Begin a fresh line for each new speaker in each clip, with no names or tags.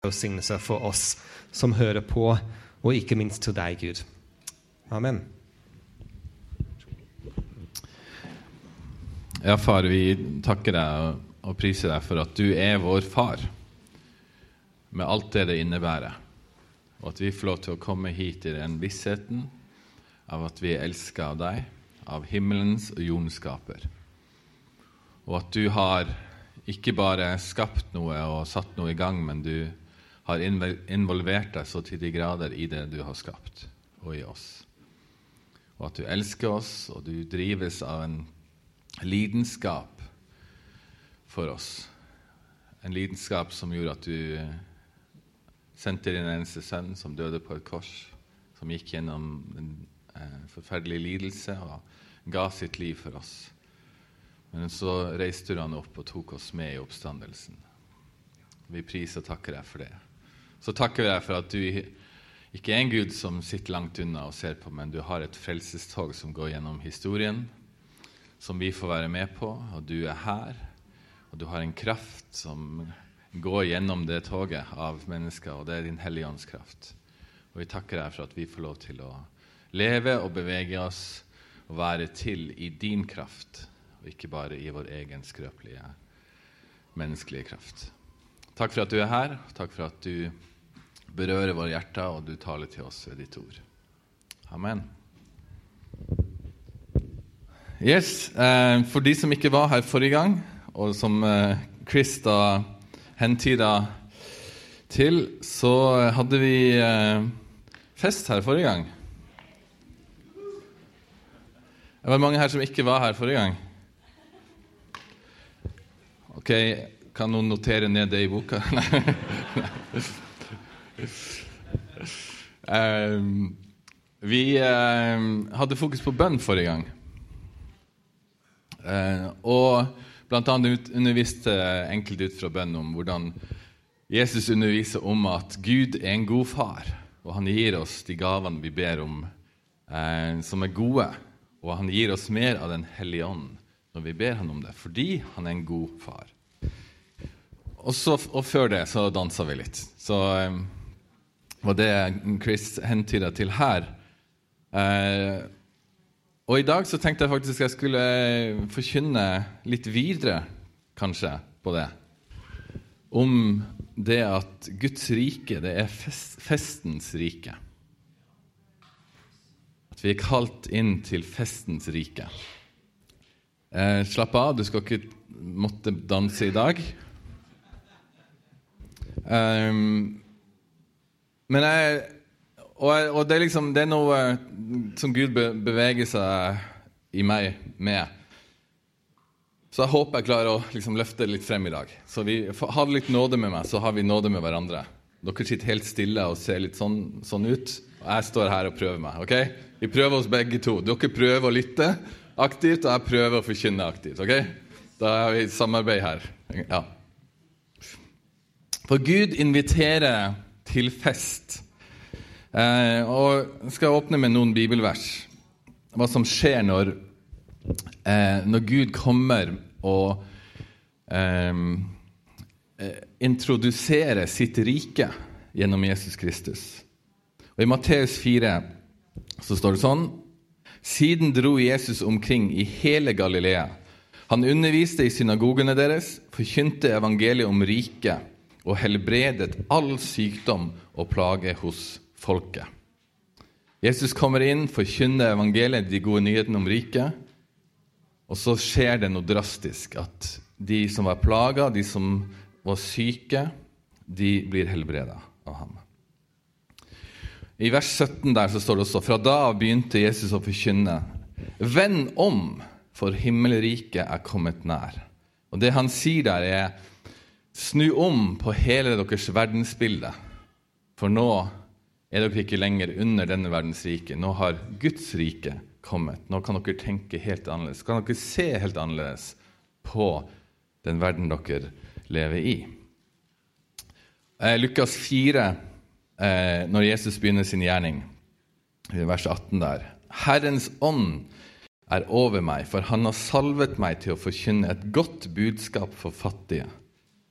velsignelse for oss som hører på, og ikke minst til deg, Gud. Amen.
Ja, far, vi takker deg og priser deg for at du er vår far, med alt det det innebærer, og at vi får lov til å komme hit i den vissheten av at vi er elska av deg, av himmelens og jordens skaper, og at du har ikke bare skapt noe og satt noe i gang, men du har involvert deg så til de grader i det du har skapt, og i oss. Og at du elsker oss, og du drives av en lidenskap for oss. En lidenskap som gjorde at du sendte din eneste sønn, som døde på et kors, som gikk gjennom en eh, forferdelig lidelse og ga sitt liv for oss. Men så reiste du han opp og tok oss med i oppstandelsen. Vi priser og takker deg for det. Så takker vi deg for at du ikke er en Gud som sitter langt unna og ser på, men du har et frelsestog som går gjennom historien, som vi får være med på, og du er her. Og du har en kraft som går gjennom det toget av mennesker, og det er din Hellige Ånds kraft. Og vi takker deg for at vi får lov til å leve og bevege oss og være til i din kraft, og ikke bare i vår egen skrøpelige menneskelige kraft. Takk for at du er her. Takk for at du berører våre hjerter, og du taler til oss ved ditt ord. Amen. Yes, eh, For de som ikke var her forrige gang, og som eh, Chris da hentyda til, så hadde vi eh, fest her forrige gang. Det var mange her som ikke var her forrige gang. Ok, Kan noen notere ned det i boka? um, vi um, hadde fokus på bønn forrige gang. Uh, og bl.a. underviste enkelte ut fra bønn om hvordan Jesus underviser om at Gud er en god far, og han gir oss de gavene vi ber om, uh, som er gode. Og han gir oss mer av Den hellige ånd når vi ber han om det, fordi han er en god far. Og, så, og før det så dansa vi litt. Så eh, var det Chris hentyda til her. Eh, og i dag så tenkte jeg faktisk jeg skulle forkynne litt videre, kanskje, på det. Om det at Guds rike, det er fest, festens rike. At vi er kalt inn til festens rike. Eh, slapp av, du skal ikke måtte danse i dag. Um, men jeg og, og det, er liksom, det, er noe eh, som Gud beveger seg i meg med. Så jeg håper jeg klarer å liksom løfte litt frem i dag. Så vi Ha litt nåde med meg, så har vi nåde med hverandre. Dere sitter helt stille og ser litt sånn, sånn ut. Og jeg står her og prøver meg. ok? Vi prøver oss begge to. Dere prøver å lytte aktivt, og jeg prøver å forkynne aktivt. ok? Da har vi samarbeid her. Ja. For Gud inviterer til fest. Eh, og skal åpne med noen bibelvers. Hva som skjer når, eh, når Gud kommer og eh, eh introduserer sitt rike gjennom Jesus Kristus. Og I Matteus 4 så står det sånn Siden dro Jesus omkring i hele Galilea. Han underviste i synagogene deres, forkynte evangeliet om riket og helbredet all sykdom og plage hos folket. Jesus kommer inn, forkynner evangeliet, de gode nyhetene om riket. Og så skjer det noe drastisk. At de som var plaga, de som var syke, de blir helbreda av ham. I vers 17 der så står det også fra da begynte Jesus å forkynne. Vend om, for himmelriket er kommet nær. Og Det han sier der, er snu om på hele deres verdensbilde. For nå er dere ikke lenger under denne verdens rike. Nå har Guds rike kommet. Nå kan dere tenke helt annerledes. Kan dere se helt annerledes på den verden dere lever i. Eh, Lukas 4, eh, når Jesus begynner sin gjerning, vers 18 der Herrens ånd er over meg, for han har salvet meg til å forkynne et godt budskap for fattige.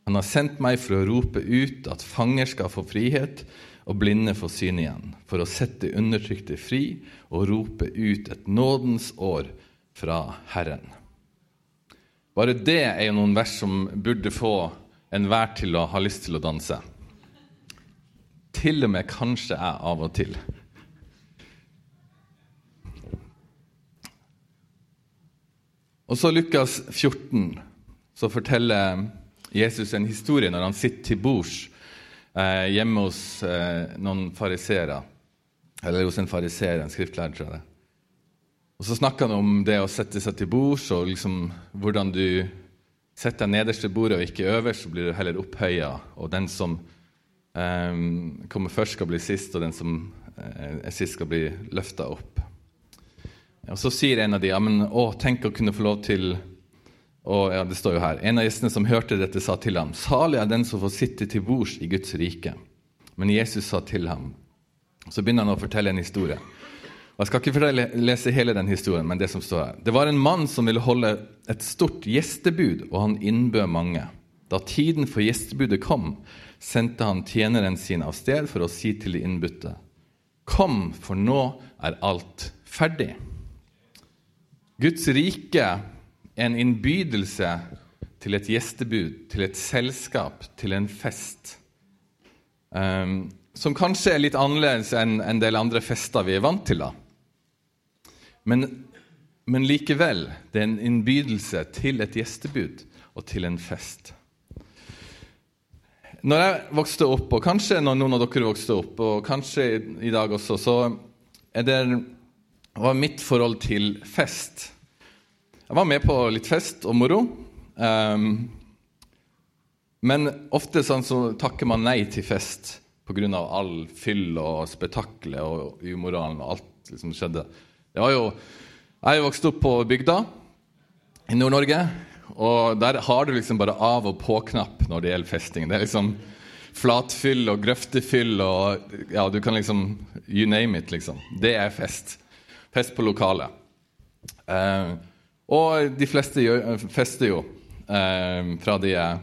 Han har sendt meg for å rope ut at fanger skal få frihet, og blinde få syn igjen, for å sette undertrykte fri og rope ut et nådens år fra Herren. Bare det er jo noen vers som burde få enhver til å ha lyst til å danse. Til og med kanskje jeg av og til. Og så Lukas 14, så forteller Jesus en historie når han sitter til bords eh, hjemme hos eh, noen fariseere. Eller hos en fariseer, en skriftlærer, tror jeg. Og Så snakker han om det å sette seg til bords, og liksom hvordan du setter deg nederst ved bordet og ikke øverst, så blir du heller opphøya. Og den som eh, kommer først, skal bli sist, og den som eh, er sist, skal bli løfta opp. Og Så sier en av de ja, men, å, tenk å kunne få lov til og ja, det står jo her, En av gjestene som hørte dette, sa til ham, salig er den som får sitte til bords i Guds rike. Men Jesus sa til ham Så begynner han å fortelle en historie. Jeg skal ikke fortelle, lese hele den historien, men det som står her. Det var en mann som ville holde et stort gjestebud, og han innbød mange. Da tiden for gjestebudet kom, sendte han tjeneren sin av sted for å si til de innbudte.: Kom, for nå er alt ferdig. Guds rike en innbydelse til et gjestebud, til et selskap, til en fest. Um, som kanskje er litt annerledes enn en del andre fester vi er vant til. da. Men, men likevel, det er en innbydelse til et gjestebud og til en fest. Når jeg vokste opp, og kanskje når noen av dere vokste opp, og kanskje i dag også, så er det, var mitt forhold til fest Jeg var med på litt fest og moro. Um, men ofte sånn så takker man nei til fest pga. all fyll og spetakkelet og umoralen og alt som skjedde. Det var jo, Jeg er vokst opp på bygda i Nord-Norge. Og der har du liksom bare av- og på-knapp når det gjelder festing. Det er liksom flatfyll og grøftefyll og ja, du kan liksom You name it, liksom. Det er fest. Fest på lokalet. Eh, og de fleste gjør, fester jo eh, fra de er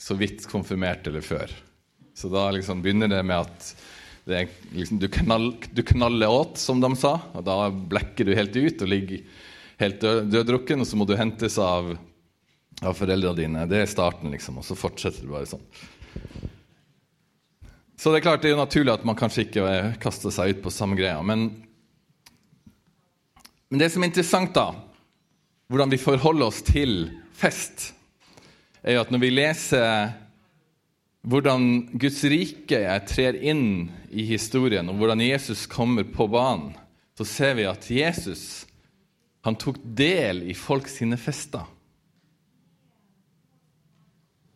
så vidt konfirmert eller før. Så da liksom begynner det med at det liksom, du, knall, du, knaller åt, som de sa. Og da blekker du helt ut og ligger helt død, døddrukken, og så må du hentes av, av foreldrene dine. Det er starten, liksom. Og så fortsetter det bare sånn. Så det er klart det er jo naturlig at man kanskje ikke kaster seg ut på samme greia. Men, men det som er interessant, da, hvordan vi forholder oss til fest, er jo at når vi leser hvordan Guds rike trer inn i historien, og hvordan Jesus kommer på banen, så ser vi at Jesus han tok del i folk sine fester.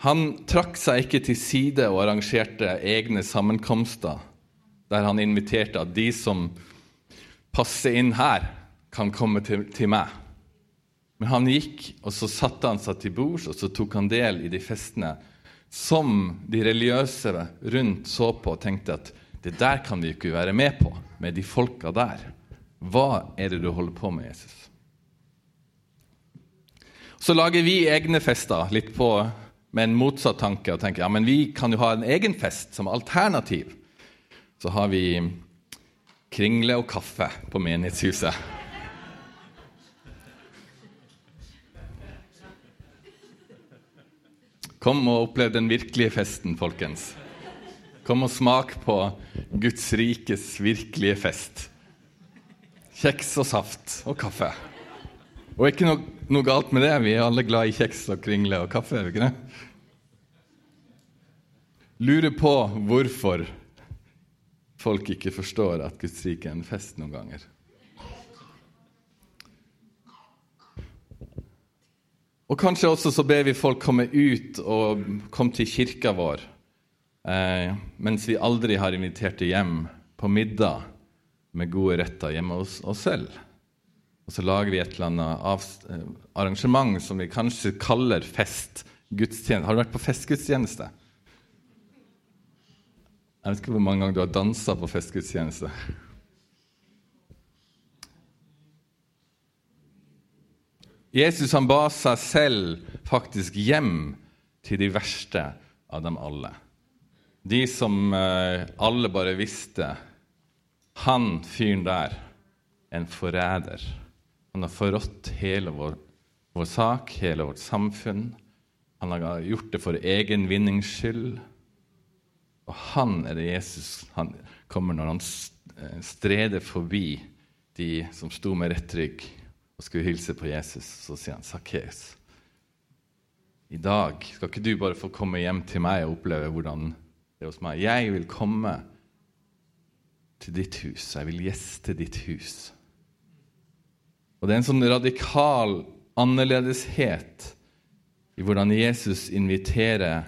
Han trakk seg ikke til side og arrangerte egne sammenkomster der han inviterte at de som passer inn her, kan komme til, til meg. Men han gikk, og så satte han seg til bords, og så tok han del i de festene som de religiøse rundt så på og tenkte at det der kan vi ikke være med på, med de folka der. Hva er det du holder på med, Jesus? Så lager vi egne fester litt på, med en motsatt tanke og tenker ja, men vi kan jo ha en egen fest som alternativ. Så har vi kringle og kaffe på menighetshuset. Kom og opplev den virkelige festen, folkens. Kom og smak på Guds rikes virkelige fest. Kjeks og saft og kaffe. Og ikke noe, noe, galt med det. Vi er alle glad i kjeks og kringle og kaffe. er vi ikke det? Lurer på hvorfor folk ikke forstår at Guds rike er en fest noen ganger. Og kanskje også så ber vi folk komme ut og komme til kirka vår, eh, mens vi aldri har invitert dem hjem på middag med gode retter hjemme hos oss selv. Og så lager vi et eller annet eh, arrangement som vi kanskje kaller fest. Gudstjeneste. Har du vært på festgudstjeneste? Jeg vet ikke hvor mange ganger du har dansa på festgudstjeneste. Jesus han ba seg selv faktisk hjem til de verste av dem alle. De som eh, alle bare visste Han fyren der, en forræder. Han har forrådt hele vår, vår, sak, hele vårt samfunn. Han har gjort det for egen vinnings skyld. Og han er det Jesus han kommer når han eh, streder forbi de som sto med rett rygg og skulle hilse på Jesus. Så sier han, 'Sakkeus, i dag skal ikke du bare få komme hjem til meg og oppleve hvordan det er hos meg. Jeg vil komme til ditt hus. Jeg vil gjeste ditt hus. Og det er en sånn radikal annerledeshet i hvordan Jesus inviterer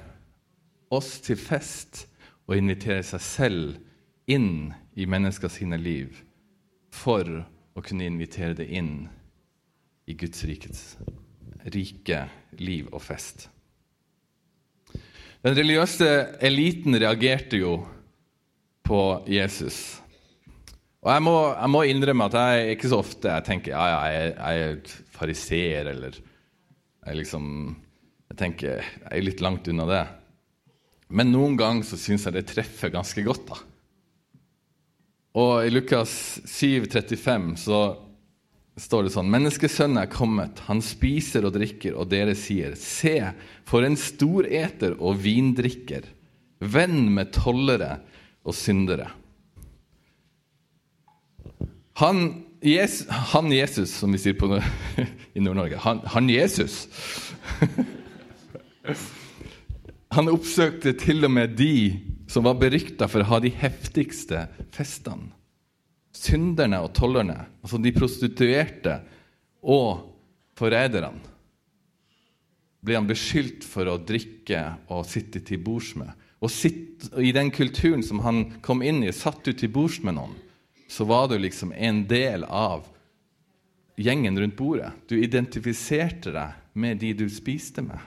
oss til fest og inviterer seg selv inn i menneskers liv for å kunne invitere det inn i Guds rikets rike liv og fest. Den religiøse eliten reagerte jo på Jesus. Og jeg må, jeg må innrømme at jeg ikke så ofte jeg tenker ja, ja, jeg, jeg er fariseer, eller jeg liksom Jeg tenker jeg er litt langt unna det. Men noen ganger så syns jeg det treffer ganske godt. da. Og i Lukas 7, 35 så står det sånn Menneskesønnen er kommet, han spiser og drikker, og dere sier, Se, for en storeter og vindrikker, venn med tollere og syndere. Han Jesus, han Jesus som vi sier på, i Nord-Norge han, han, Jesus. Han oppsøkte til og med de som var berykta for å ha de heftigste festene synderne og tollerne, altså de prostituerte og forræderne, ble han beskyldt for å drikke og sitte til bords med. Og sitt, I den kulturen som han kom inn i, satt du til bords med noen, så var du liksom en del av gjengen rundt bordet. Du identifiserte deg med de du spiste med.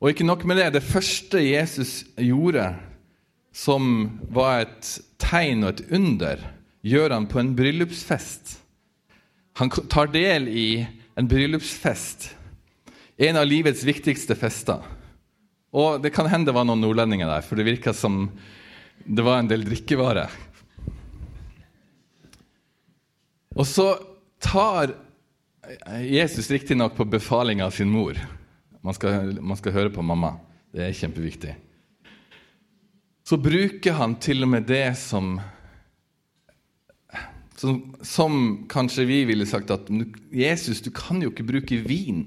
Og ikke nok med det. Det første Jesus gjorde som var et tegn og et under, gjør han på en bryllupsfest. Han tar del i en bryllupsfest, en av livets viktigste fester. Og det kan hende det var noen nordlendinger der, for det virka som det var en del drikkevare. Og så tar Jesus riktignok på befaling av sin mor. Man skal, man skal høre på mamma. Det er kjempeviktig så bruker han til og med det som som, som, kanskje vi ville sagt at Jesus, du kan jo ikke bruke vin.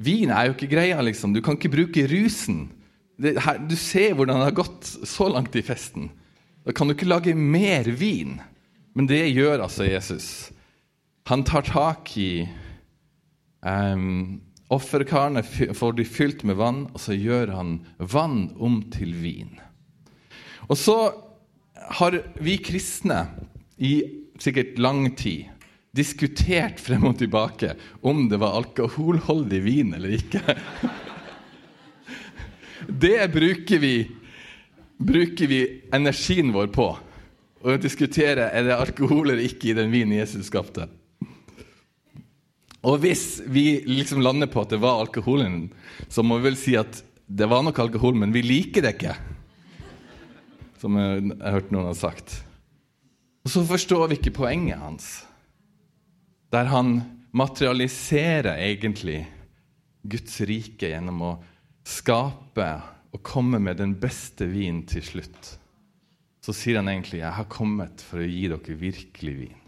Vin er jo ikke greia, liksom. Du kan ikke bruke rusen. Her, du ser hvordan det har gått så langt i festen. Da kan du ikke lage mer vin. Men det gjør altså Jesus. Han tar tak i um, Offerkarene får de fylt med vann, og så gjør han vann om til vin. Og så har vi kristne i sikkert lang tid diskutert frem og tilbake om det var alkoholholdig vin eller ikke. Det bruker vi, bruker vi energien vår på. Å diskutere er det alkohol eller ikke i den vinen Jesus skapte. Og hvis vi liksom lander på at det var alkoholen, så må vi vel si at det var nok alkohol, men vi liker det ikke som jeg, jeg hørte noen har sagt. Og så forstår vi ikke poenget hans, der han materialiserer egentlig Guds rike gjennom å skape og komme med den beste vinen til slutt. Så sier han egentlig 'Jeg har kommet for å gi dere virkelig vin'.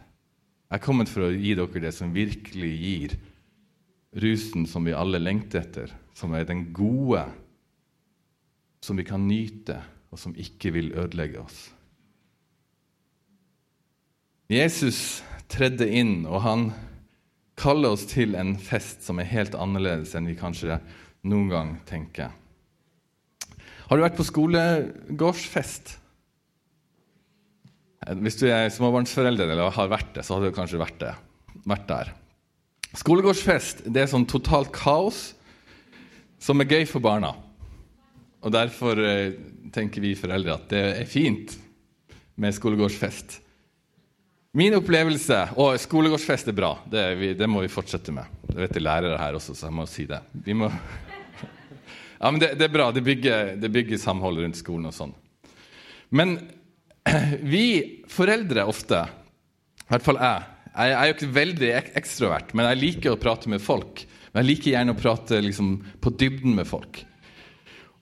Jeg har kommet for å gi dere det som virkelig gir rusen som vi alle lengter etter, som er den gode, som vi kan nyte og som ikke vil ødelegge oss. Jesus tredde inn, og han kaller oss til en fest som er helt annerledes enn vi kanskje noen gang tenker. Har du vært på skolegårdsfest? Hvis du er småbarnsforelder eller har vært det, så har du kanskje vært, det, vært der. Skolegårdsfest det er sånn totalt kaos som er gøy for barna. Og Derfor tenker vi foreldre at det er fint med skolegårdsfest. Min opplevelse Og skolegårdsfest er bra. Det, vi, det må vi fortsette med. Det vet er lærere her også, så jeg må si det. Må ja, men det, det, er bra. Det bygger, det bygger samhold rundt skolen og sånn. Men vi foreldre ofte, i hvert fall jeg Jeg er jo ikke veldig ek ekstrovert, men jeg liker å prate med folk. Men jeg liker gjerne å prate liksom, på dybden med folk.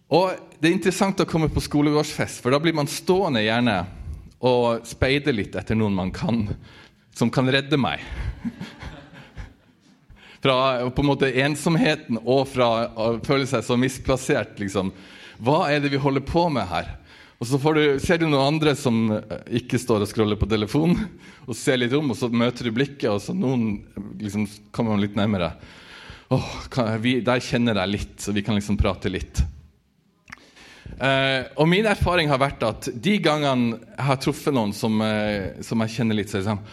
Og det er interessant å komme på skolegårdsfest, for da blir man stående gjerne og speide litt etter noen man kan, som kan redde meg. Fra på en måte ensomheten og fra å føle seg så misplassert. Liksom. Hva er det vi holder på med her? Og så du, ser du noen andre som ikke står og scroller på telefonen, og ser litt om, og så møter du blikket, og så noen liksom kommer litt nærmere. Åh, oh, Der kjenner jeg litt, så vi kan liksom prate litt. Uh, og min erfaring har vært at de gangene jeg har truffet noen som, uh, som jeg kjenner litt, så er det sånn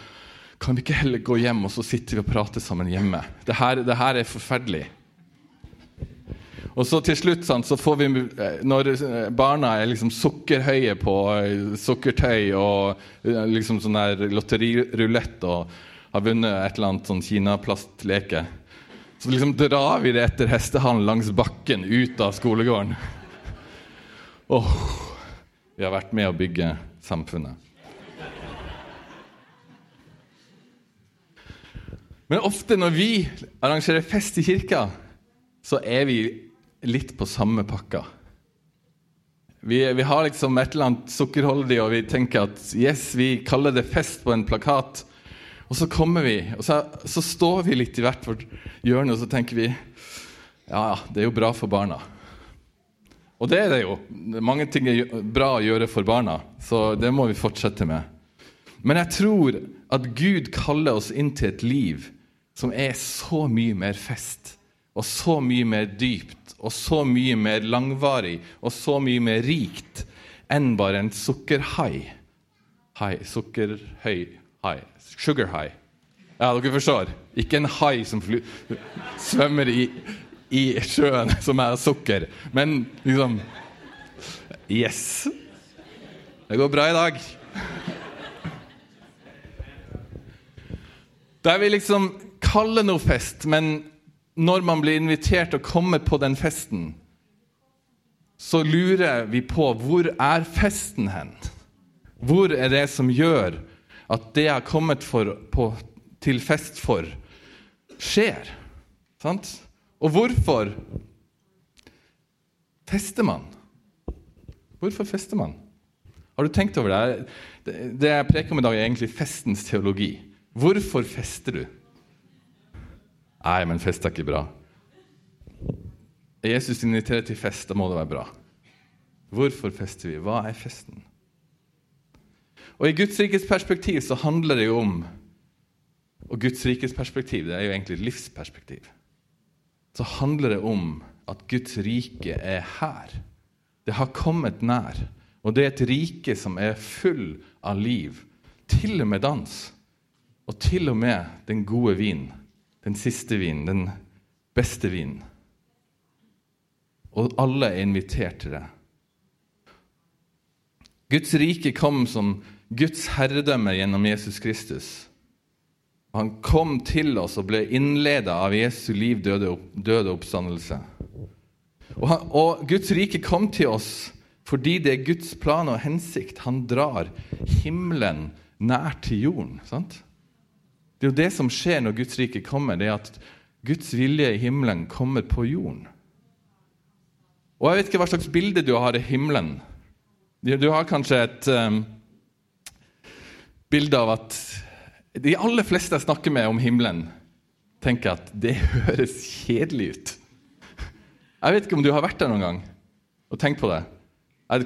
Kan vi ikke heller gå hjem, og så sitter vi og prater sammen hjemme? Det her, det her er forferdelig. Og så til slutt sånn, så får vi, eh, Når barna er liksom sukkerhøye på sukkertøy og liksom sånn der lotterirulett og har vunnet et eller annet sånn kinaplastleke, så liksom drar vi det etter hestehallen langs bakken ut av skolegården. Åh, vi har vært med å bygge samfunnet. Men ofte når vi arrangerer fest i kirka, så er vi litt på samme pakka. Vi, vi har liksom et eller annet sukkerholdig, og vi tenker at yes, vi kaller det fest på en plakat. Og så kommer vi, og så, så står vi litt i hvert vårt hjørne, og så tenker vi ja, det er jo bra for barna. Og det er det jo. Mange ting er bra å gjøre for barna, så det må vi fortsette med. Men jeg tror at Gud kaller oss inn til et liv som er så mye mer fest, og så mye mer dypt, og så mye mer langvarig, og så mye mer rikt enn bare en sukkerhai. Hai, sukkerhøy, hai, sugar. Ja, dere forstår. Ikke en hai som svømmer i i sjøen som er sukker. Men liksom Yes! Det går bra i dag. Der vi liksom kaller noe fest, men når man blir invitert og kommer på den festen, så lurer vi på hvor er festen hen? Hvor er det som gjør at det jeg har kommet for, på, til fest for, skjer? Sant? Og hvorfor fester man? Hvorfor fester man? Har du tenkt over det? Det jeg preker om i dag, er egentlig festens teologi. Hvorfor fester du? Nei, men fest er ikke bra. Jesus inviterer til fest, da må det være bra. Hvorfor fester vi? Hva er festen? Og I Guds rikes perspektiv så handler det jo om Og Guds rikes perspektiv det er jo egentlig livsperspektiv så handler det om at Guds rike er her. Det har kommet nær. Og det er et rike som er full av liv. Til og med dans. Og til og med den gode vin. Den siste vin, den beste vin. Og alle er invitert til det. Guds rike kom som Guds herredømme gjennom Jesus Kristus. Han kom til oss og ble innleda av Jesu liv, døde, døde oppstandelse. Og, han, og, Guds rike kom til oss fordi det er Guds plan og hensikt. Han drar himmelen nær til jorden. Sant? Det er jo det som skjer når Guds rike kommer. det er at Guds vilje i himmelen kommer på jorden. Og Jeg vet ikke hva slags bilde du har i himmelen. Du har kanskje et um, bilde av at de aller fleste jeg snakker med om himmelen, tenker at det høres kjedelig ut. Jeg vet ikke om du har vært der noen gang og tenkt på det.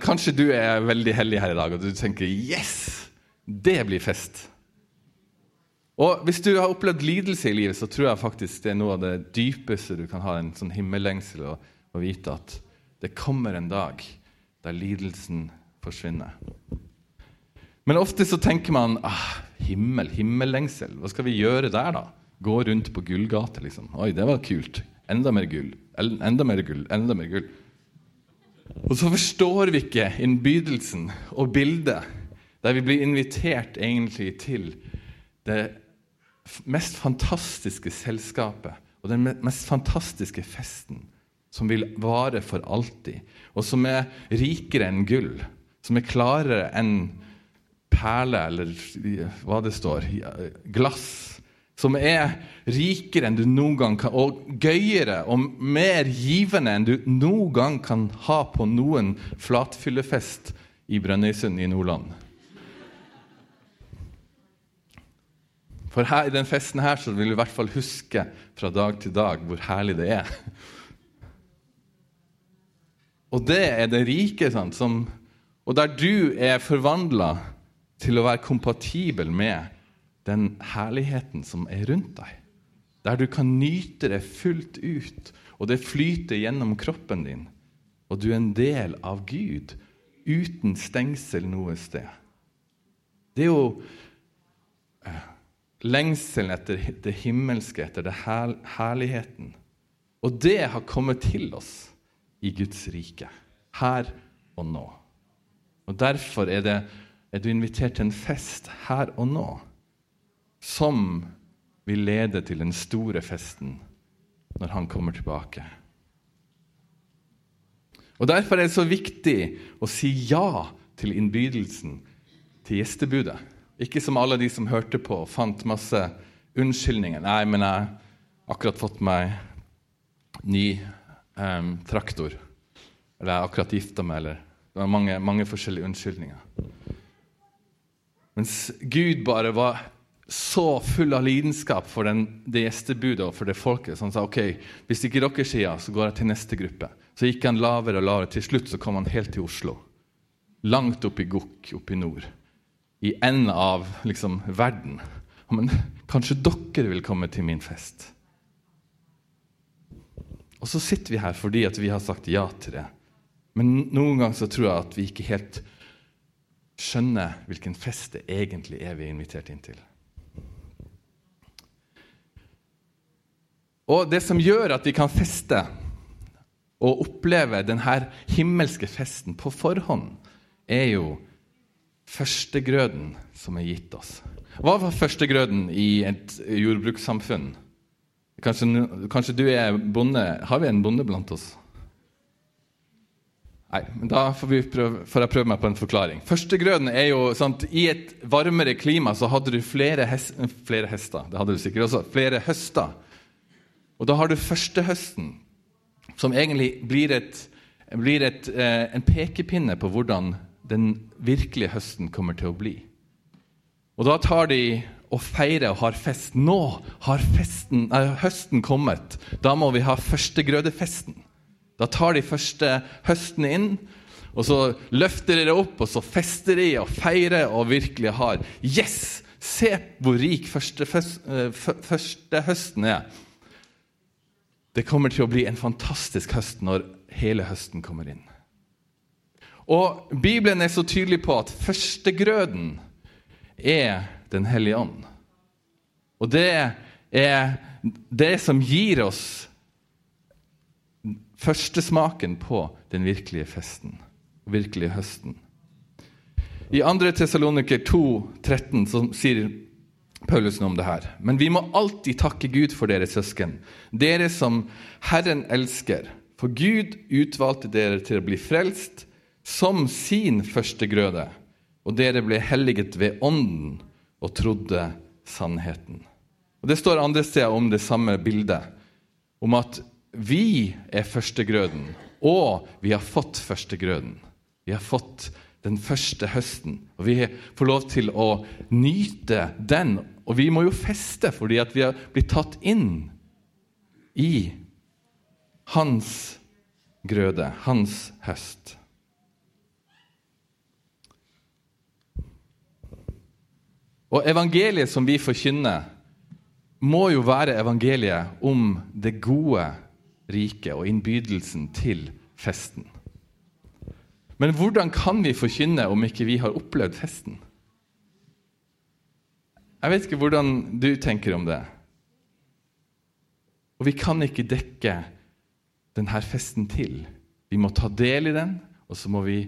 Kanskje du er veldig heldig her i dag og du tenker 'yes, det blir fest'. Og Hvis du har opplevd lidelse i livet, så tror jeg faktisk det er noe av det dypeste du kan ha en sånn himmellengsel og, og vite at det kommer en dag der lidelsen forsvinner. Men ofte så tenker man ah, himmel, himmellengsel. Hva skal vi gjøre der, da? Gå rundt på Gullgate, liksom. Oi, det var kult. Enda mer gull. Enda mer gull. Enda mer gull. Og så forstår vi ikke innbydelsen og bildet der vi blir invitert egentlig til det mest fantastiske selskapet og den mest fantastiske festen som vil vare for alltid, og som er rikere enn gull, som er klarere enn perler, eller hva det står, glass, som er rikere enn du noen gang kan, og gøyere og mer givende enn du noen gang kan ha på noen flatfyllefest i Brønnøysund i Nordland. For her, i den festen her så vil du i hvert fall huske fra dag til dag hvor herlig det er. Og det er det rike, sant, som, og der du er forvandla til å være kompatibel med den herligheten som er rundt deg. Der du kan nyte det fullt ut, og det flyter gjennom kroppen din. Og du er en del av Gud, uten stengsel noe sted. Det er jo eh, lengselen etter det himmelske, etter det her, herligheten. Og det har kommet til oss i Guds rike, her og nå. Og Derfor er, det, er du invitert til en fest her og nå som vil lede til den store festen når han kommer tilbake. Og Derfor er det så viktig å si ja til innbydelsen til gjestebudet. Ikke som alle de som hørte på og fant masse unnskyldninger. 'Nei, men jeg har akkurat fått meg ny um, traktor.' Eller 'jeg har akkurat gifta meg.' Eller Det var mange, mange forskjellige unnskyldninger. Mens Gud bare var så full av lidenskap for den, det gjestebudet og for det folket. Så han sa ok, hvis ikke dere sier ja, så går jeg til neste gruppe. Så gikk han lavere og lavere. Til slutt så kom han helt til Oslo. Langt opp i Gokk, opp i nord i enden av liksom, verden. Men kanskje dere vil komme til min fest? Og så sitter vi her fordi vi har sagt ja til det. Men noen ganger så tror jeg at vi ikke helt skjønner hvilken fest det egentlig er vi er invitert inn til. Og det som gjør at vi kan feste og oppleve denne himmelske festen på forhånd, er jo førstegrøden som er gitt oss. Hva var førstegrøden i et jordbrukssamfunn? Kanskje, kanskje, du er bonde. Har vi en bonde blant oss? Nei, men Da får, prøve, får jeg prøve meg på en forklaring. Førstegrøden er jo sant, I et varmere klima så hadde du flere, hes, flere hester. Det hadde du sikkert også. Flere høster. Og da har du førstehøsten, som egentlig blir, et, blir et, eh, en pekepinne på hvordan den virkelige høsten kommer til å bli. Og da tar de og feirer og har fest. Nå har festen, nei, høsten kommet. Da må vi ha førstegrødefesten. Da tar de første høsten inn, og så løfter de det opp, og så fester de og feirer og virkelig har Yes! Se hvor rik første, eh, første høsten er. Det kommer til å bli en fantastisk høst når hele høsten kommer inn. Og Bibelen er så tydelig på at førstegrøden er Den hellige ånd. Og det er det som gir oss førstesmaken på den virkelige festen, den virkelige høsten. I 2. Tessaloniker 2, 13, så sier Paulus noe om det her. Men vi må alltid takke Gud for dere søsken, dere som Herren elsker. For Gud utvalgte dere til å bli frelst som sin førstegrøde, og dere ble helliget ved Ånden og trodde sannheten. Og Det står andre steder om det samme bildet, om at vi er førstegrøden, og vi har fått førstegrøden. Vi har fått den første høsten, og vi får lov til å nyte den. Og vi må jo feste fordi at vi har blitt tatt inn i hans grøde, hans høst. Og evangeliet som vi forkynner, må jo være evangeliet om det gode riket og innbydelsen til festen. Men hvordan kan vi forkynne om ikke vi har opplevd festen? Jeg vet ikke hvordan du tenker om det. Og vi kan ikke dekke denne festen til. Vi må ta del i den, og så må vi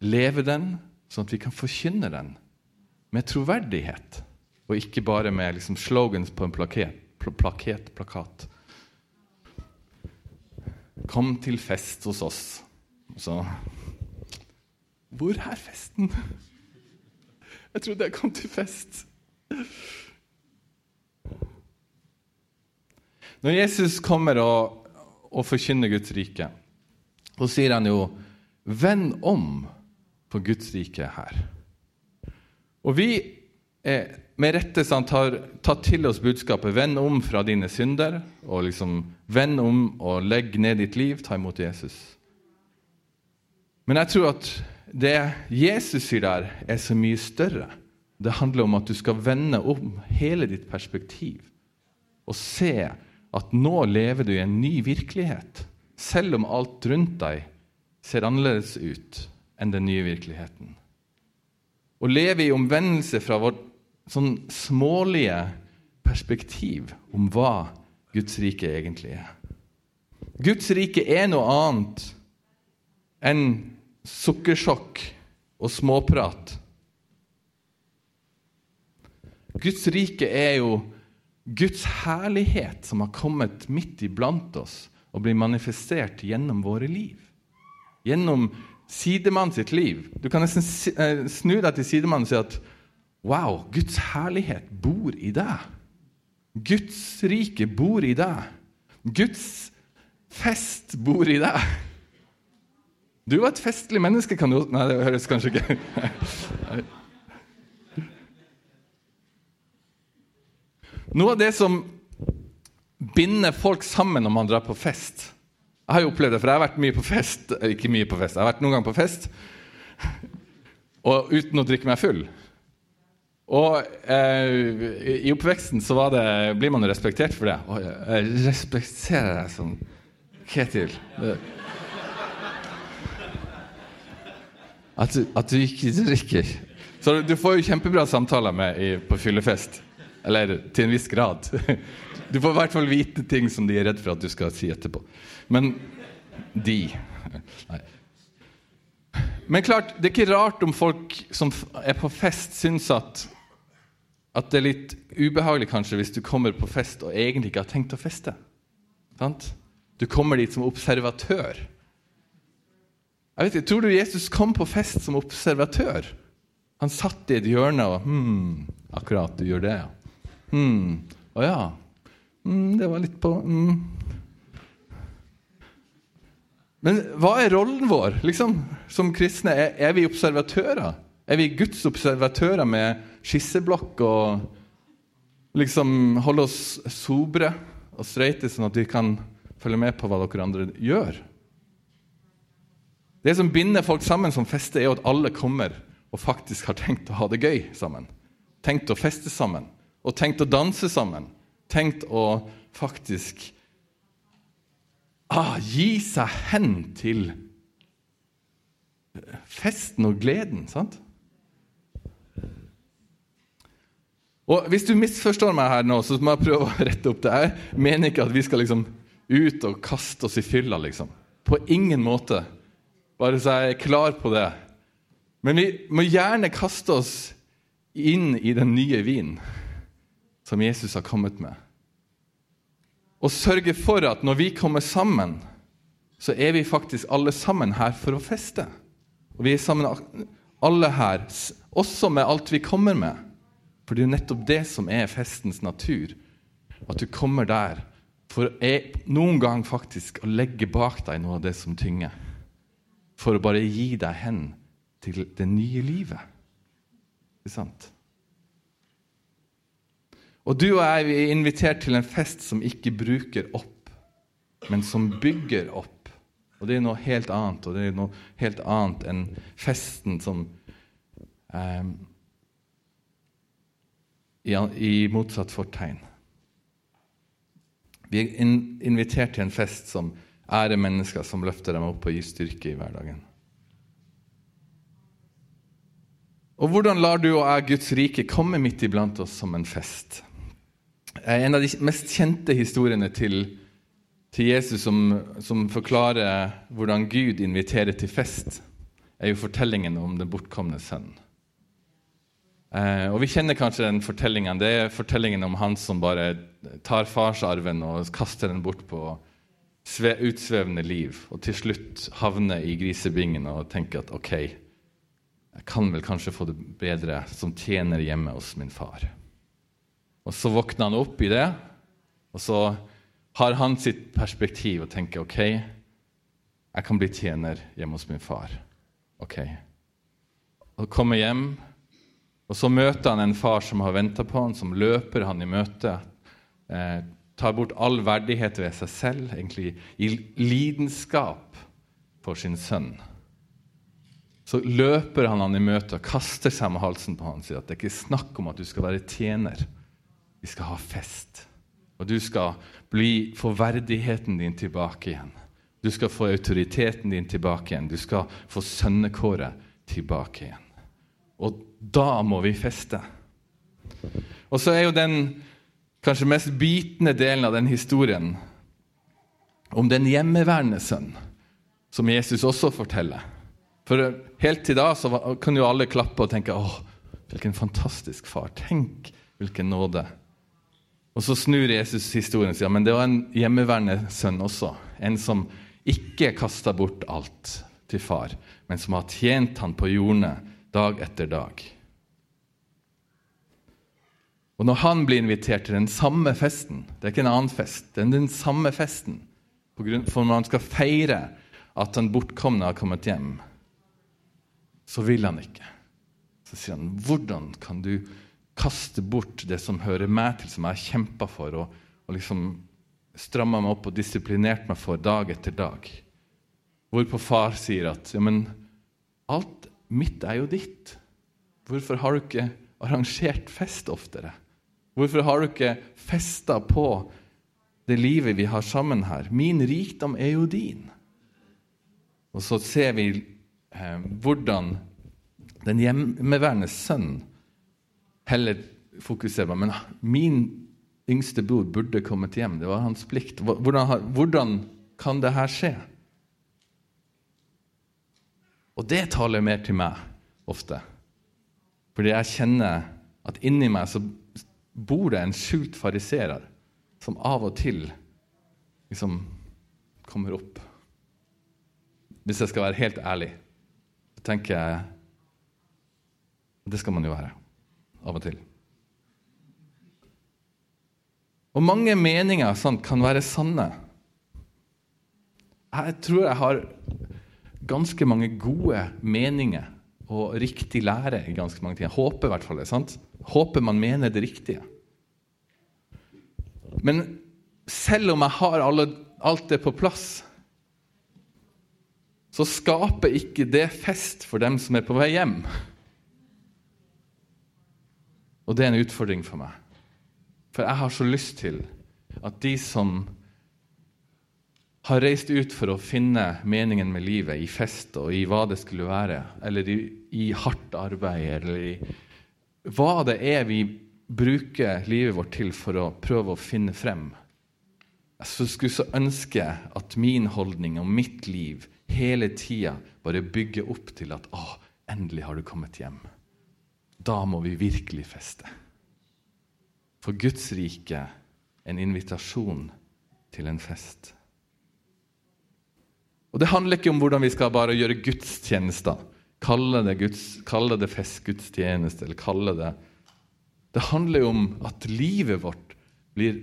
leve den, sånn at vi kan forkynne den med troverdighet. og ikke bare med liksom, slogans på en plaket, pl plaket, plakat. Kom til fest hos oss. Så Hvor er festen? Jeg trodde jeg kom til fest. Når Jesus kommer og, og forkynner Guds rike, så sier han jo 'venn om' på Guds rike her. Og vi eh, med rette sant, har tatt til oss budskapet 'venn om fra dine synder', og liksom 'venn om og legg ned ditt liv, ta imot Jesus'. Men jeg tror at det Jesus sier der, er så mye større. Det handler om at du skal vende om hele ditt perspektiv og se at nå lever du i en ny virkelighet, selv om alt rundt deg ser annerledes ut enn den nye virkeligheten. Å leve i omvendelse fra vårt sånn smålige perspektiv om hva Guds rike egentlig er. Guds rike er noe annet enn sukkersjokk og småprat. Guds rike er jo Guds herlighet som har kommet midt iblant oss og blir manifestert gjennom våre liv. Gjennom sidemannen sitt liv. Du kan nesten eh, snu deg til sidemannen og si at Wow, Guds herlighet bor i deg. Guds rike bor i deg. Guds fest bor i deg. Du er et festlig menneske, kan du Nei, det høres kanskje ikke Noe av det som binder folk sammen når man drar på fest Jeg har jo opplevd det, for jeg har vært mye på fest. Ikke mye på fest, jeg har vært noen gang på fest og uten å drikke meg full. Og eh, i oppveksten så det, blir man respektert for det. Og jeg respekterer deg som Ketil. At du, at du, ikke drikker. Så du får jo kjempebra samtaler med i, på fyllefest. Eller til en viss grad. Du får i hvert fall vite ting som de er redd for at du skal si etterpå. Men de Nei. Men klart, det er ikke rart om folk som er på fest, syns at, at det er litt ubehagelig kanskje hvis du kommer på fest og egentlig ikke har tenkt å feste. Sant? Du kommer dit som observatør. Jeg vet ikke, Tror du Jesus kom på fest som observatør? Han satt i et hjørne og hmm, Akkurat, du gjør det, ja. Hm, Å ja. Mm, det var litt på hmm. Men hva er rollen vår liksom, som kristne? Er, er, vi observatører? Er vi Guds observatører med skisseblokk og liksom holde oss sobre og streite, sånn at vi kan følge med på hva dere andre gjør? Det som binder folk sammen som feste, er jo at alle kommer og faktisk har tenkt å ha det gøy sammen. Tenkt å feste sammen og tenkt å danse sammen. Tenkt å faktisk ah, gi seg hen til festen og gleden. sant? Og Hvis du misforstår meg her nå, så må jeg prøve å rette opp det. Jeg mener ikke at vi skal liksom ut og kaste oss i fylla, liksom. På ingen måte. Bare så jeg er klar på det. Men vi må gjerne kaste oss inn i den nye vinen som Jesus har kommet med. Og sørge for at når vi kommer sammen, så er vi faktisk alle sammen her for å feste. Og vi er sammen alle her, også med alt vi kommer med. For det er jo nettopp det som er festens natur. At du kommer der for noen gang faktisk å legge bak deg noe av det som tynger. For å bare gi deg hen til det nye livet. Ikke sant? Og du og jeg er invitert til en fest som ikke bruker opp, men som bygger opp. Og det er noe helt annet, og det er noe helt annet enn festen som eh, i, motsatt fortegn. Vi er invitert til en fest som ærer mennesker, som løfter dem opp og gir styrke i hverdagen. Og hvordan lar du og jeg Guds rike komme midt iblant oss som en fest? En av de mest kjente historiene til, til Jesus som, som, forklarer hvordan Gud inviterer til fest, er jo fortellingen om den bortkomne sønnen. Eh, og Vi kjenner kanskje den fortellingen. Det er fortellingen om han som bare tar farsarven og kaster den bort på utsvevende liv, og til slutt havner i grisebingen og tenker at ok, jeg kan vel kanskje få det bedre som tjener hjemme hos min far. Og Så våkner han opp i det, og så har han sitt perspektiv og tenker ok, jeg kan bli tjener hjemme hos min far. Ok. Og kommer hjem, og så møter han en far som har venta på han, som løper han i møte. Eh, tar bort all verdighet ved seg selv, egentlig i lidenskap for sin sønn. Så løper han han i møte og kaster seg med halsen på han og sier at det er ikke snakk om at du skal være tjener. Vi skal ha fest. Og du skal bli, få verdigheten din tilbake igjen. Du skal få autoriteten din tilbake igjen. Du skal få sønnekåret tilbake igjen. Og da må vi feste. Og så er jo den kanskje mest bitende delen av den historien om den hjemmeværende sønn, som Jesus også forteller. For helt til da så kan jo alle klappe og tenke åh, hvilken fantastisk far. Tenk hvilken nåde. Og så snur Jesus historien og sier men det var en hjemmeværende sønn også. En som ikke kasta bort alt til far, men som har tjent han på jordene dag etter dag. Og når han blir invitert til den samme festen Det er ikke en annen fest, det er den samme festen. For når han skal feire at den bortkomne har kommet hjem, så vil han ikke. Så sier han, 'Hvordan kan du kaste bort det som hører meg til, som jeg har kjempa for, og, og liksom stramma meg opp og disiplinert meg for dag etter dag?' Hvorpå far sier at, 'Ja, men alt mitt er jo ditt. Hvorfor har du ikke arrangert fest oftere?' Hvorfor har du ikke festa på det livet vi har sammen her? Min rikdom er jo din. Og så ser vi eh, hvordan den hjemmeværende sønnen heller fokuserer på men min yngste bror burde kommet hjem. Det var hans plikt. Hvordan, hvordan kan det her skje? Og det taler mer til meg ofte. Fordi jeg kjenner at inni meg så bor det en skjult fariserer som av og til liksom kommer opp. Hvis jeg skal være helt ærlig, så tenker jeg Det skal man jo være av og til. Og mange meninger sant, kan være sanne. Jeg tror jeg har ganske mange gode meninger og riktig lære i ganske mange ting. Håper i hvert fall det. sant? Håper man mener det riktige. Men selv om jeg har alle, alt det på plass, så skaper ikke det fest for dem som er på vei hjem. Og det er en utfordring for meg. For jeg har så lyst til at de som har reist ut for å finne meningen med livet i fest og i hva det skulle være, eller i, i hardt arbeid, eller i hva det er vi bruker livet vårt til for å prøve å finne frem. Jeg skulle så ønske at min holdning og mitt liv hele tida bare bygge opp til at å, endelig har du kommet hjem. Da må vi virkelig feste. For Guds rike en invitasjon til en fest. Og Det handler ikke om hvordan vi skal bare gjøre gudstjenester. Kalle det, Guds, kalle det festgudstjeneste eller kalle det Det handler jo om at livet vårt blir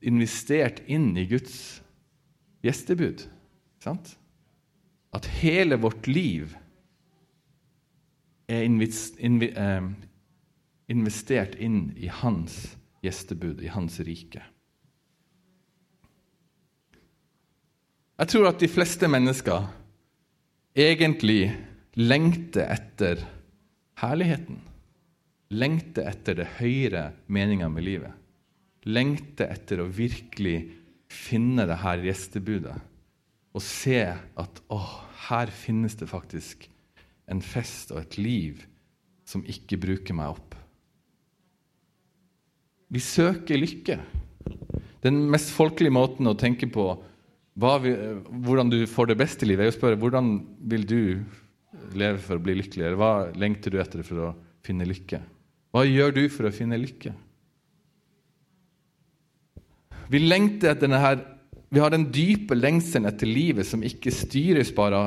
investert inn i Guds gjestebud. Sant? at hele vårt liv er eh, investert inn i hans gjestebud, i hans rike. Jeg tror at de fleste mennesker egentlig lengter etter herligheten. Lengter etter det høyere meninga med livet. Lengter etter å virkelig finne det her gjestebudet og se at å, her finnes det faktisk en fest og et liv som ikke bruker meg opp. Vi søker lykke. Den mest folkelige måten å tenke på vi, hvordan du får det beste i livet, er å spørre hvordan vil du leve for å bli lykkeligere? hva lengter du etter for å finne lykke? Hva gjør du for å finne lykke? Vi lengter etter denne her, vi har den dype lengselen etter livet som ikke styres bare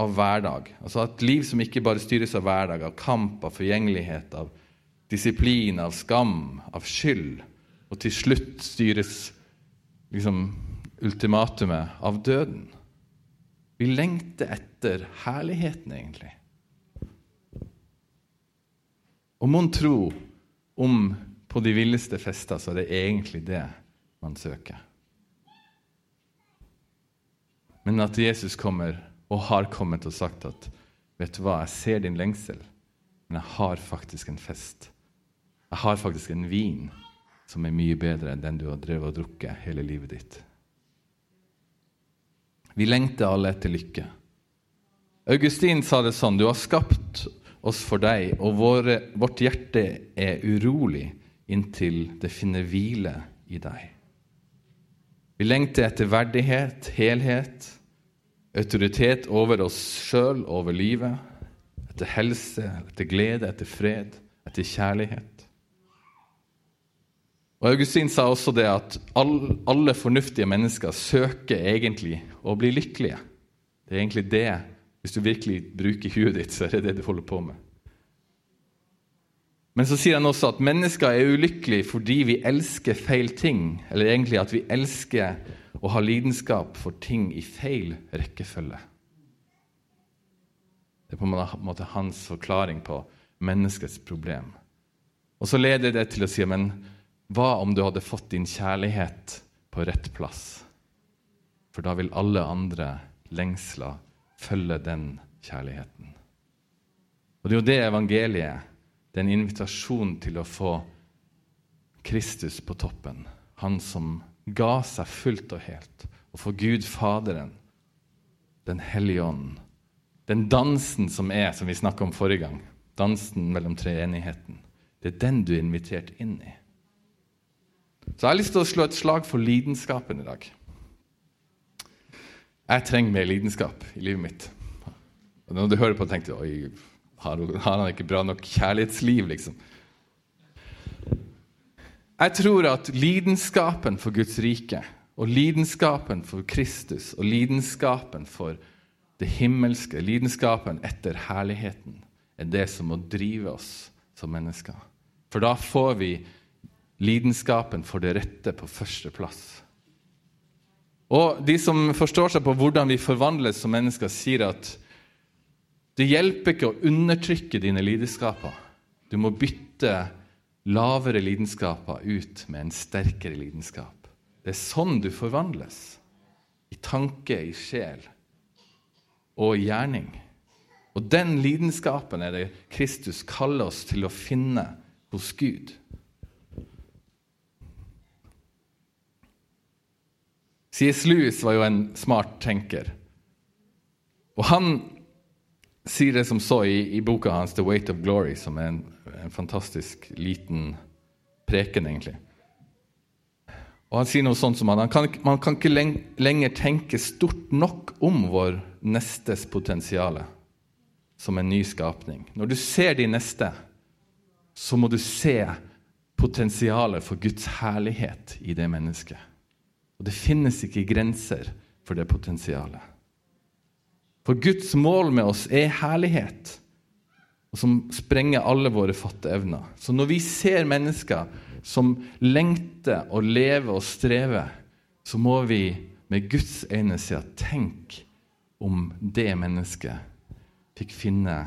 av hverdag. Altså Et liv som ikke bare styres av hverdag, av kamp, av forgjengelighet, av disiplin, av skam, av skyld, og til slutt styres liksom ultimatumet av døden. Vi lengter etter herligheten, egentlig. Og mon tro om på de villeste fester så er det egentlig det man søker. Men at Jesus kommer og har kommet og sagt at vet du hva, jeg ser din lengsel, men jeg har faktisk en fest. Jeg har faktisk en vin som er mye bedre enn den du har drevet og drukket hele livet ditt. Vi lengter alle etter lykke. Augustin sa det sånn Du har skapt oss for deg, og våre, vårt hjerte er urolig inntil det finner hvile i deg. Vi lengter etter verdighet, helhet, autoritet over oss sjøl, over livet, etter helse, etter glede, etter fred, etter kjærlighet. Og Augustin sa også det at alle fornuftige mennesker søker egentlig å bli lykkelige. Det er egentlig det hvis du virkelig bruker huet ditt, så er det det du holder på med. Men så sier han også at mennesker er ulykkelige fordi vi elsker feil ting. Eller egentlig at vi elsker å ha lidenskap for ting i feil rekkefølge. Det er på en måte hans forklaring på menneskets problem. Og så leder det til å si men hva om du hadde fått din kjærlighet på rett plass? For da vil alle andre lengsler følge den kjærligheten. Og Det er jo det evangeliet det er en invitasjon til å få Kristus på toppen. Han som ga seg fullt og helt. Og for Gud Faderen, Den hellige ånd. Den dansen som er, som vi snakka om forrige gang. Dansen mellom treenigheten. Det er den du er invitert inn i. Så jeg har lyst til å slå et slag for lidenskapen i dag. Jeg trenger mer lidenskap i livet mitt. Og når du hører på, tenker du oi, har, han ikke bra nok kjærlighetsliv, liksom? Jeg tror at lidenskapen for Guds rike og lidenskapen for Kristus og lidenskapen for det himmelske, lidenskapen etter herligheten, er det som må drive oss som mennesker. For da får vi lidenskapen for det rette på første plass. Og De som forstår seg på hvordan vi forvandles som mennesker, sier at det hjelper ikke å undertrykke dine lidenskaper. Du må bytte lavere lidenskaper ut med en sterkere lidenskap. Det er sånn du forvandles. I tanke, i sjel og i gjerning. Og den lidenskapen er det Kristus kaller oss til å finne hos Gud. C.S. Lewis var jo en smart tenker. Og han sier det som så i, i, boka hans 'The Weight of Glory', som er en, en fantastisk liten preken, egentlig. Og Han sier noe sånt som at kan, man kan ikke lenger tenke stort nok om vår nestes potensial som en ny skapning. Når du ser de neste, så må du se potensialet for Guds herlighet i det mennesket. Og det finnes ikke grenser for det potensialet. For Guds mål med oss er herlighet, og som sprenger alle våre fatteevner. Så når vi ser mennesker som lengter og lever og strever, så må vi med Guds øyne si at tenk om det mennesket fikk finne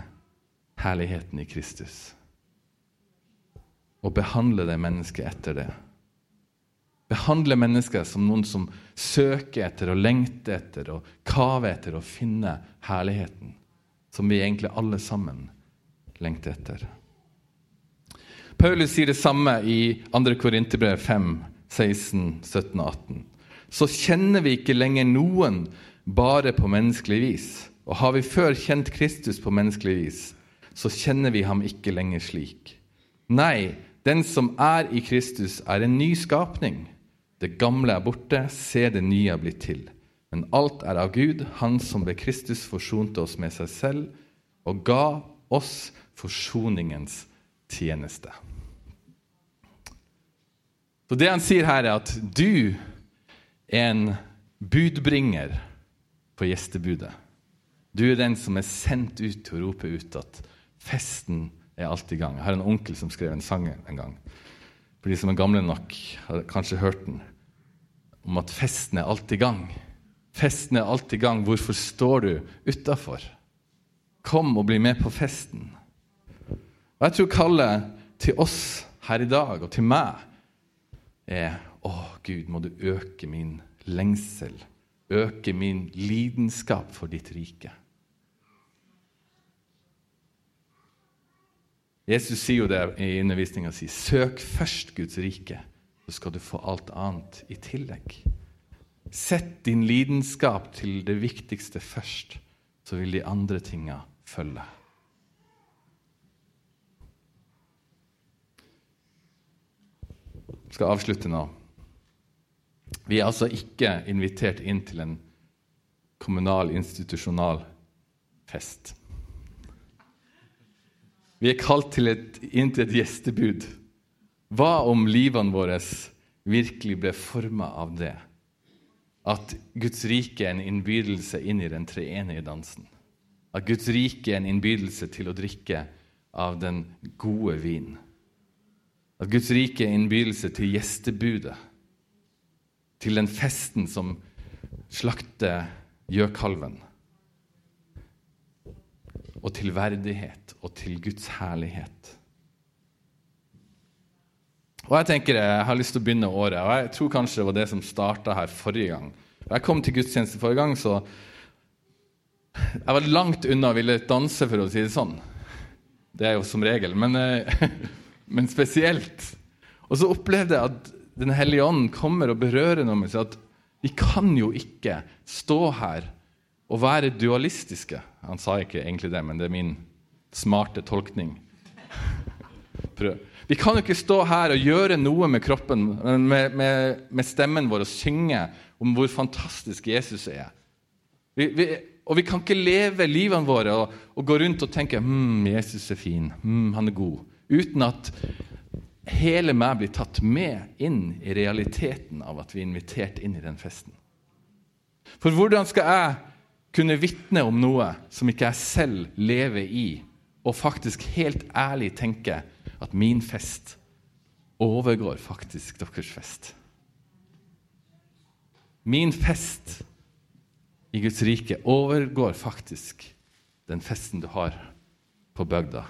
herligheten i Kristus. Og behandle det mennesket etter det. Behandle mennesker som noen som søker etter og lengter etter og kaver etter å finne herligheten, som vi egentlig alle sammen lengter etter. Paulus sier det samme i 2. Korinterbrev 5, 16, 17 og 18. Så kjenner vi ikke lenger noen bare på menneskelig vis. Og har vi før kjent Kristus på menneskelig vis, så kjenner vi ham ikke lenger slik. Nei, den som er i Kristus, er en ny skapning. Det gamle er borte, se det nye er blitt til. Men alt er av Gud, Han som ved Kristus forsonte oss med seg selv og ga oss forsoningens tjeneste. Så det han sier her, er at du er en budbringer på gjestebudet. Du er den som er sendt ut til å rope ut at festen er alltid i gang. Jeg har en onkel som skrev en sang en gang. For de som er gamle nok, har kanskje hørt den. Om at festen er alltid i gang. Festen er alltid i gang. Hvorfor står du utafor? Kom og bli med på festen. Og Jeg tror kallet til oss her i dag, og til meg, er Å, Gud, må du øke min lengsel, øke min lidenskap for ditt rike. Jesus sier jo det i undervisninga si. Søk først Guds rike, så skal du få alt annet i tillegg. Sett din lidenskap til det viktigste først, så vil de andre tinga følge. Jeg skal avslutte nå. Vi er altså ikke invitert inn til en kommunal, institusjonal fest. Vi er kalt til et, inn til et gjestebud. Hva om livene våre virkelig ble forma av det? At Guds rike er en innbydelse inn i den treenige dansen. At Guds rike er en innbydelse til å drikke av den gode vin. At Guds rike er en innbydelse til gjestebudet. Til den festen som slakter gjøkalven og til verdighet og til Guds herlighet. Og Jeg tenker jeg har lyst til å begynne året, og jeg tror kanskje det var det som starta her forrige gang. Da jeg kom til gudstjeneste forrige gang, så Jeg var langt unna å ville danse, for å si det sånn. Det er jo som regel, men, eh, men spesielt. Og så opplevde jeg at Den hellige ånd kommer og berører noe med seg. At vi kan jo ikke stå her og være dualistiske. Han sa ikke egentlig det, men det er min smarte tolkning. Prøv. Vi kan jo ikke stå her og gjøre noe med kroppen, med, med, med stemmen vår og synge om hvor fantastisk Jesus er. Vi, vi, og vi kan ikke leve livene våre og, og gå rundt og tenke hm, Jesus er fin, hm, han er god, uten at hele meg blir tatt med inn i realiteten av at vi er invitert inn i den festen. For hvordan skal jeg kunne vitne om noe som ikke jeg selv lever i, og faktisk helt ærlig tenke at min fest overgår faktisk deres fest. Min fest i Guds rike overgår faktisk den festen du har på bygda.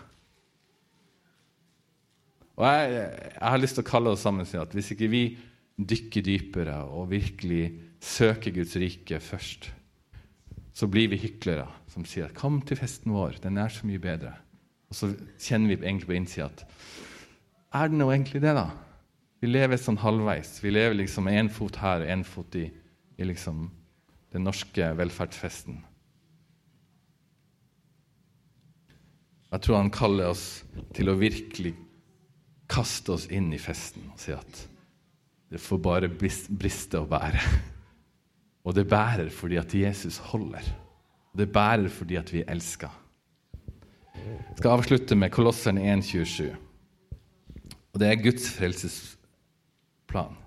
Og jeg, jeg, har lyst til å kalle oss sammen til at hvis ikke vi dykker dypere og virkelig søker Guds rike først, så blir vi hyklere som sier 'Kom til festen vår, den er så mye bedre'. Og så kjenner vi egentlig på innsida at Er det nå egentlig det, da? Vi lever sånn halvveis. Vi lever liksom én fot her og én fot i, i liksom den norske velferdsfesten. Jeg tror han kaller oss til å virkelig kaste oss inn i festen og si at det får bare briste og bære. Og det bærer fordi at Jesus holder. Og det bærer fordi at vi elsker. Jeg skal avslutte med Kolosseren 1,27. Og det er Guds frelsesplan.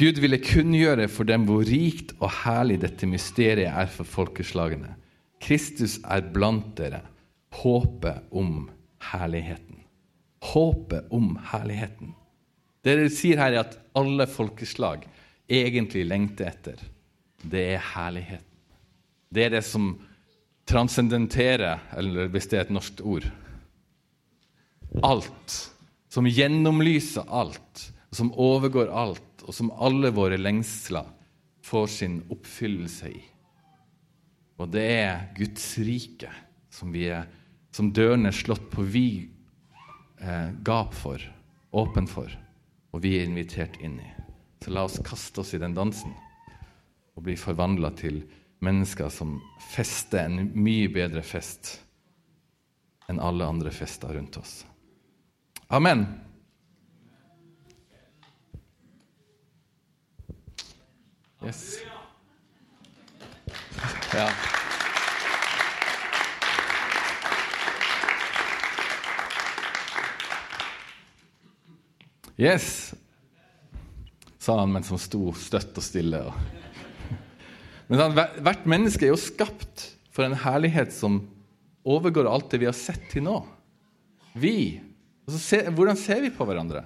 Gud ville kunngjøre for dem hvor rikt og herlig dette mysteriet er for folkeslagene. Kristus er blant dere, håpet om herligheten. Håpet om herligheten. Det dere sier her, er at alle folkeslag egentlig lengter etter, det er herligheten. Det er det som transcendenterer, eller hvis det er et norsk ord Alt. Som gjennomlyser alt, som overgår alt, og som alle våre lengsler får sin oppfyllelse i. Og det er Guds rike som, vi er, som dørene er slått på vid eh, gap for, åpen for, og vi er invitert inn i. Så la oss kaste oss i den dansen og bli forvandla til mennesker som fester en mye bedre fest enn alle andre fester rundt oss. Amen. Yes. Ja. Yes, sa han mens han sto støtt og stille. Men han, hvert menneske er jo skapt for en herlighet som overgår alt det vi har sett til nå. Vi. Se, hvordan ser vi på hverandre?